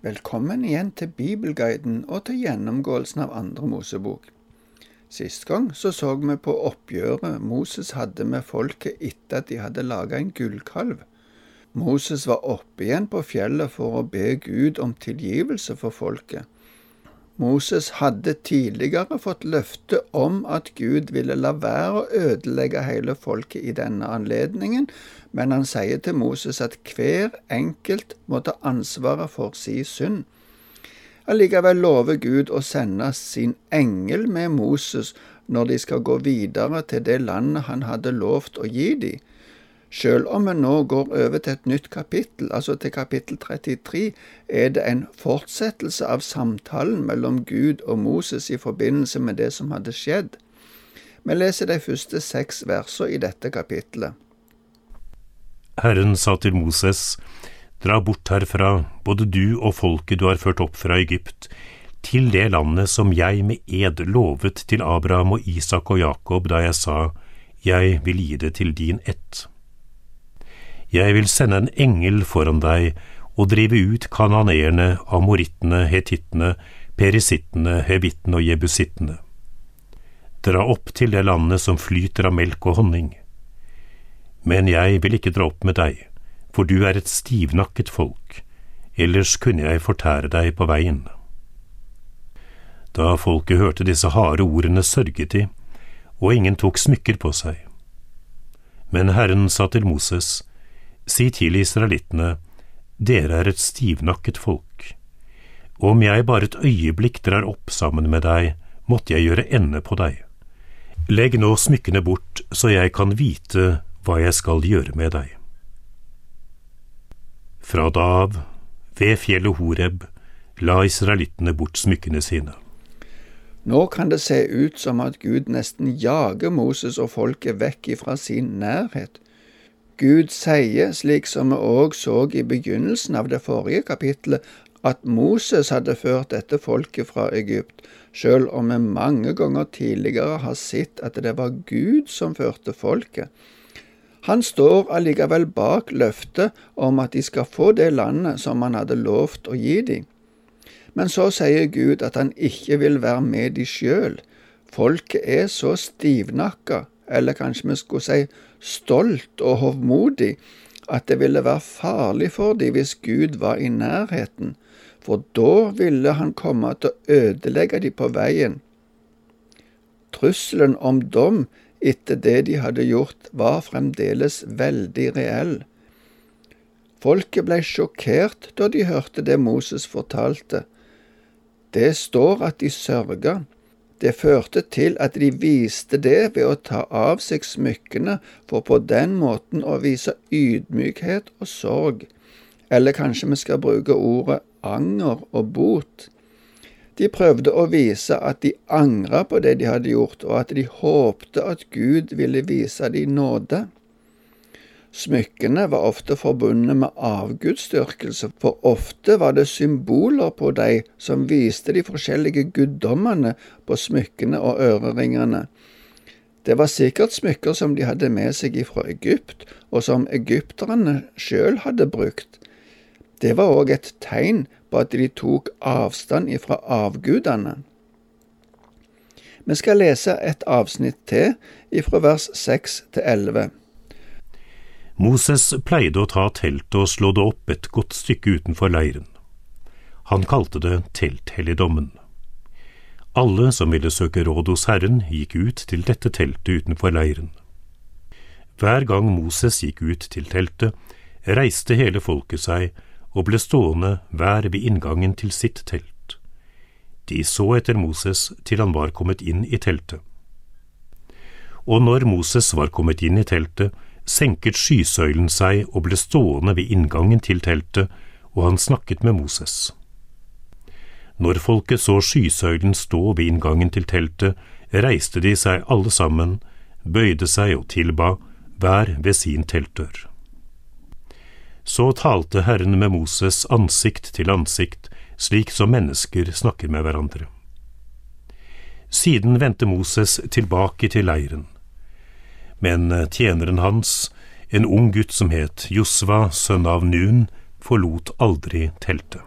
Velkommen igjen til Bibelguiden og til gjennomgåelsen av andre Mosebok. Sist gang så så vi på oppgjøret Moses hadde med folket etter at de hadde laga en gullkalv. Moses var oppe igjen på fjellet for å be Gud om tilgivelse for folket. Moses hadde tidligere fått løfte om at Gud ville la være å ødelegge hele folket i denne anledningen, men han sier til Moses at hver enkelt må ta ansvaret for si synd. Allikevel lover Gud å sende sin engel med Moses når de skal gå videre til det landet han hadde lovt å gi dem. Selv om vi nå går over til et nytt kapittel, altså til kapittel 33, er det en fortsettelse av samtalen mellom Gud og Moses i forbindelse med det som hadde skjedd. Vi leser de første seks versene i dette kapittelet. Herren sa til Moses, Dra bort herfra, både du og folket du har ført opp fra Egypt, til det landet som jeg med ed lovet til Abraham og Isak og Jakob da jeg sa, Jeg vil gi det til din ett. Jeg vil sende en engel foran deg og drive ut kananeerne, amorittene, hetittene, perisittene, hevittene og jebusittene. Dra opp til det landet som flyter av melk og honning. Men jeg vil ikke dra opp med deg, for du er et stivnakket folk, ellers kunne jeg fortære deg på veien. Da folket hørte disse harde ordene, sørget de, og ingen tok smykker på seg. Men Herren sa til Moses, Si til israelittene, dere er et stivnakket folk. Om jeg bare et øyeblikk drar opp sammen med deg, måtte jeg gjøre ende på deg. Legg nå smykkene bort, så jeg kan vite hva jeg skal gjøre med deg. Fra da av, ved fjellet Horeb, la israelittene bort smykkene sine. Nå kan det se ut som at Gud nesten jager Moses og folket vekk ifra sin nærhet. Gud sier, slik som vi òg så i begynnelsen av det forrige kapittelet, at Moses hadde ført dette folket fra Egypt, sjøl om vi mange ganger tidligere har sett at det var Gud som førte folket. Han står allikevel bak løftet om at de skal få det landet som han hadde lovt å gi dem. Men så sier Gud at han ikke vil være med de sjøl. Folket er så stivnakka, eller kanskje vi skulle si stolt og hovmodig, at det ville være farlig for dem hvis Gud var i nærheten, for da ville han komme til å ødelegge dem på veien. Trusselen om dom etter det de hadde gjort, var fremdeles veldig reell. Folket ble sjokkert da de hørte det Moses fortalte. Det står at de sørga, det førte til at de viste det ved å ta av seg smykkene for på den måten å vise ydmykhet og sorg, eller kanskje vi skal bruke ordet anger og bot. De prøvde å vise at de angra på det de hadde gjort, og at de håpte at Gud ville vise dem nåde. Smykkene var ofte forbundet med avgudsdyrkelse, for ofte var det symboler på dem som viste de forskjellige guddommene på smykkene og øreringene. Det var sikkert smykker som de hadde med seg fra Egypt, og som egypterne sjøl hadde brukt. Det var òg et tegn på at de tok avstand ifra avgudene. Vi skal lese et avsnitt til ifra vers 6 til 11. Moses pleide å ta teltet og slå det opp et godt stykke utenfor leiren. Han kalte det telthelligdommen. Alle som ville søke råd hos Herren, gikk ut til dette teltet utenfor leiren. Hver gang Moses gikk ut til teltet, reiste hele folket seg og ble stående hver ved inngangen til sitt telt. De så etter Moses til han var kommet inn i teltet. Og når Moses var kommet inn i teltet, senket skysøylen seg og ble stående ved inngangen til teltet, og han snakket med Moses. Når folket så skysøylen stå ved inngangen til teltet, reiste de seg alle sammen, bøyde seg og tilba, hver ved sin teltdør. Så talte Herren med Moses ansikt til ansikt, slik som mennesker snakker med hverandre. Siden vendte Moses tilbake til leiren men eh, tjeneren hans, en ung gutt som het Josva, sønn av Nun, forlot aldri teltet.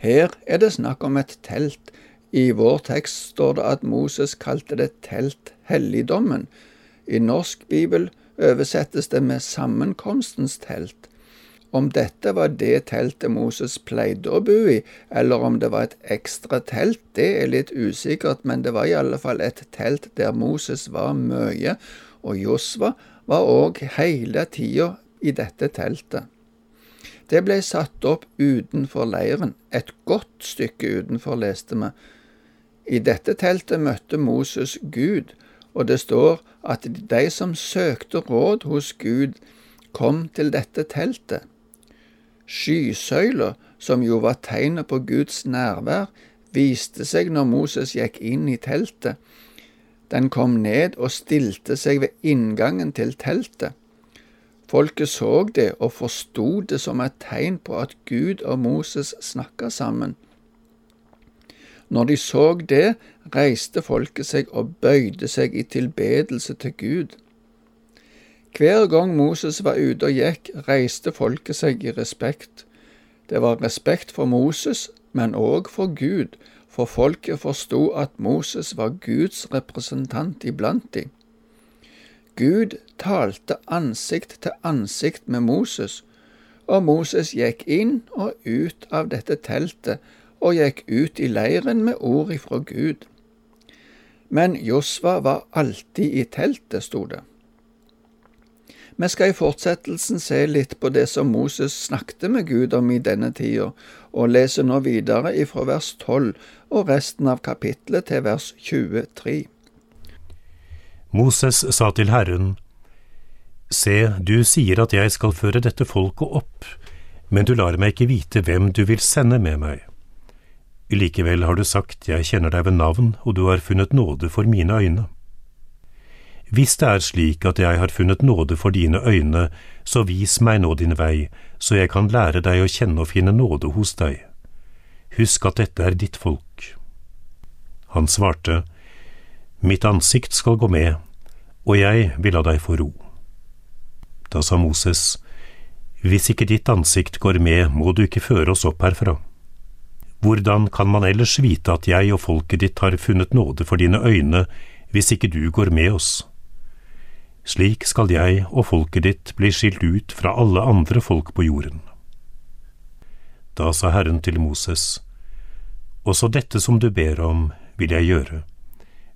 Her er det snakk om et telt. I vår tekst står det at Moses kalte det telt helligdommen. I norsk bibel oversettes det med sammenkomstens telt. Om dette var det teltet Moses pleide å bo i, eller om det var et ekstra telt, det er litt usikkert, men det var i alle fall et telt der Moses var mye, og Josva var òg hele tida i dette teltet. Det ble satt opp utenfor leiren, et godt stykke utenfor, leste vi. I dette teltet møtte Moses Gud, og det står at de som søkte råd hos Gud, kom til dette teltet. Skysøyla, som jo var tegnet på Guds nærvær, viste seg når Moses gikk inn i teltet. Den kom ned og stilte seg ved inngangen til teltet. Folket så det og forsto det som et tegn på at Gud og Moses snakka sammen. Når de så det, reiste folket seg og bøyde seg i tilbedelse til Gud. Hver gang Moses var ute og gikk, reiste folket seg i respekt. Det var respekt for Moses, men òg for Gud, for folket forsto at Moses var Guds representant iblant dem. Gud talte ansikt til ansikt med Moses, og Moses gikk inn og ut av dette teltet og gikk ut i leiren med ord ifra Gud. Men Josva var alltid i teltet, sto det. Vi skal i fortsettelsen se litt på det som Moses snakket med Gud om i denne tida, og leser nå videre ifra vers 12 og resten av kapittelet til vers 23. Moses sa til Herren, Se, du sier at jeg skal føre dette folket opp, men du lar meg ikke vite hvem du vil sende med meg. Likevel har du sagt, jeg kjenner deg ved navn, og du har funnet nåde for mine øyne. Hvis det er slik at jeg har funnet nåde for dine øyne, så vis meg nå din vei, så jeg kan lære deg å kjenne og finne nåde hos deg. Husk at dette er ditt folk. Han svarte, Mitt ansikt skal gå med, og jeg vil la deg få ro. Da sa Moses, Hvis ikke ditt ansikt går med, må du ikke føre oss opp herfra. Hvordan kan man ellers vite at jeg og folket ditt har funnet nåde for dine øyne, hvis ikke du går med oss? Slik skal jeg og folket ditt bli skilt ut fra alle andre folk på jorden. Da sa Herren til Moses, Også dette som du ber om, vil jeg gjøre,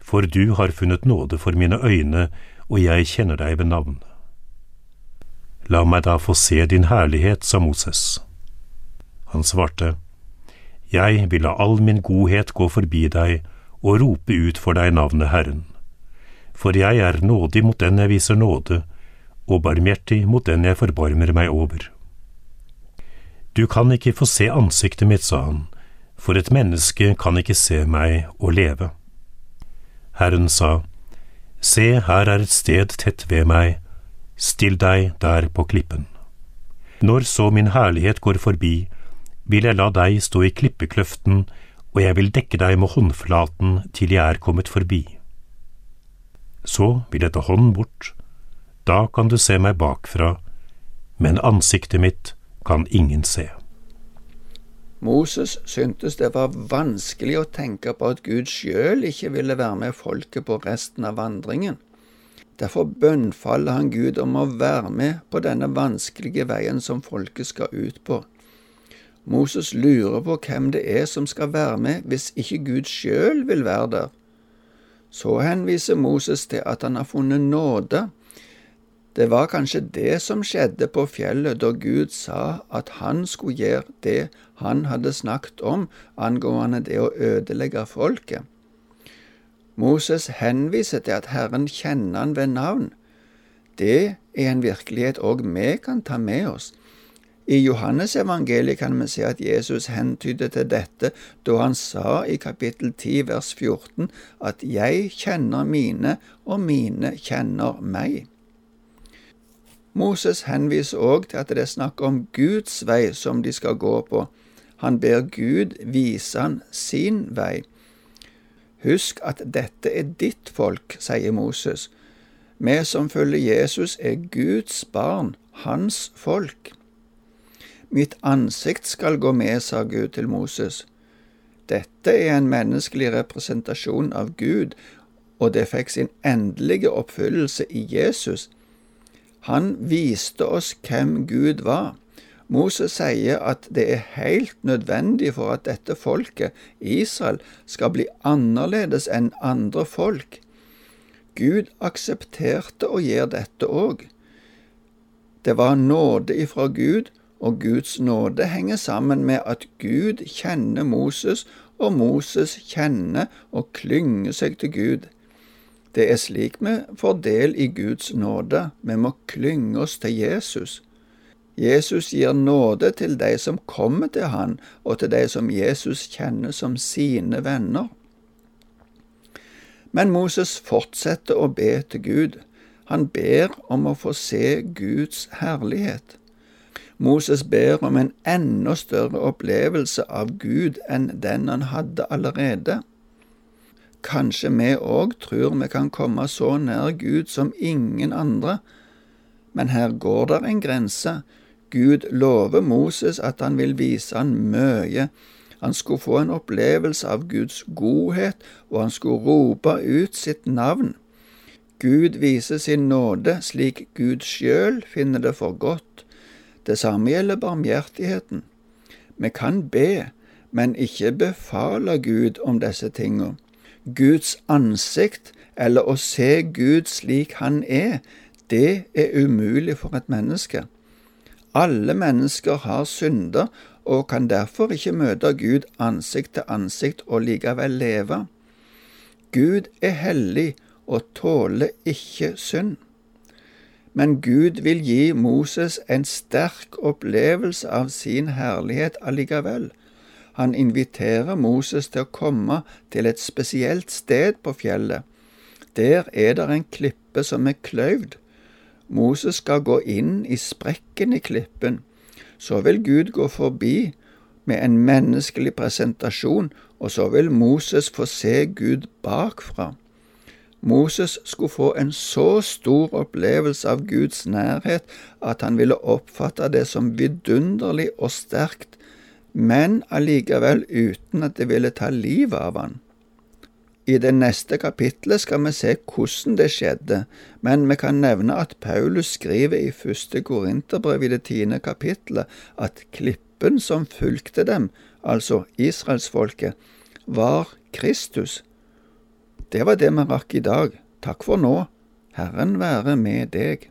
for du har funnet nåde for mine øyne, og jeg kjenner deg ved navn. La meg da få se din herlighet, sa Moses. Han svarte, Jeg vil la all min godhet gå forbi deg og rope ut for deg navnet Herren for jeg er nådig mot den jeg viser nåde, og barmhjertig mot den jeg forbarmer meg over. Du kan ikke få se ansiktet mitt, sa han, for et menneske kan ikke se meg og leve. Herren sa, Se, her er et sted tett ved meg, still deg der på klippen. Når så min herlighet går forbi, vil jeg la deg stå i klippekløften, og jeg vil dekke deg med håndflaten til jeg er kommet forbi. Så vil jeg ta hånden bort, da kan du se meg bakfra, men ansiktet mitt kan ingen se. Moses syntes det var vanskelig å tenke på at Gud sjøl ikke ville være med folket på resten av vandringen. Derfor bønnfaller han Gud om å være med på denne vanskelige veien som folket skal ut på. Moses lurer på hvem det er som skal være med hvis ikke Gud sjøl vil være der. Så henviser Moses til at han har funnet nåde. Det var kanskje det som skjedde på fjellet da Gud sa at han skulle gjøre det han hadde snakket om angående det å ødelegge folket. Moses henviser til at Herren kjenner han ved navn. Det er en virkelighet òg vi kan ta med oss. I Johannes evangeliet kan vi se at Jesus hentyder til dette da han sa i kapittel 10 vers 14 at jeg kjenner mine, og mine kjenner meg. Moses henviser òg til at det er snakk om Guds vei som de skal gå på. Han ber Gud vise han sin vei. Husk at dette er ditt folk, sier Moses. Vi som følger Jesus, er Guds barn, hans folk. Mitt ansikt skal gå med, sa Gud til Moses. Dette er en menneskelig representasjon av Gud, og det fikk sin endelige oppfyllelse i Jesus. Han viste oss hvem Gud var. Moses sier at det er helt nødvendig for at dette folket, Israel, skal bli annerledes enn andre folk. Gud aksepterte å gjøre dette òg. Det var nåde ifra Gud, og Guds nåde henger sammen med at Gud kjenner Moses, og Moses kjenner og klynger seg til Gud. Det er slik vi får del i Guds nåde. Vi må klynge oss til Jesus. Jesus gir nåde til de som kommer til han, og til de som Jesus kjenner som sine venner. Men Moses fortsetter å be til Gud. Han ber om å få se Guds herlighet. Moses ber om en enda større opplevelse av Gud enn den han hadde allerede. Kanskje vi òg tror vi kan komme så nær Gud som ingen andre, men her går der en grense Gud lover Moses at han vil vise han mye. Han skulle få en opplevelse av Guds godhet, og han skulle rope ut sitt navn. Gud viser sin nåde slik Gud sjøl finner det for godt. Det samme gjelder barmhjertigheten. Vi kan be, men ikke befale Gud om disse tingene. Guds ansikt, eller å se Gud slik han er, det er umulig for et menneske. Alle mennesker har synder og kan derfor ikke møte Gud ansikt til ansikt og likevel leve. Gud er hellig og tåler ikke synd. Men Gud vil gi Moses en sterk opplevelse av sin herlighet allikevel. Han inviterer Moses til å komme til et spesielt sted på fjellet. Der er det en klippe som er kløyvd, Moses skal gå inn i sprekken i klippen, så vil Gud gå forbi med en menneskelig presentasjon, og så vil Moses få se Gud bakfra. Moses skulle få en så stor opplevelse av Guds nærhet at han ville oppfatte det som vidunderlig og sterkt, men allikevel uten at det ville ta livet av han. I det neste kapitlet skal vi se hvordan det skjedde, men vi kan nevne at Paulus skriver i første Korinterbrev i det tiende kapitlet at klippen som fulgte dem, altså israelsfolket, var Kristus. Det var det vi rakk i dag. Takk for nå. Herren være med deg.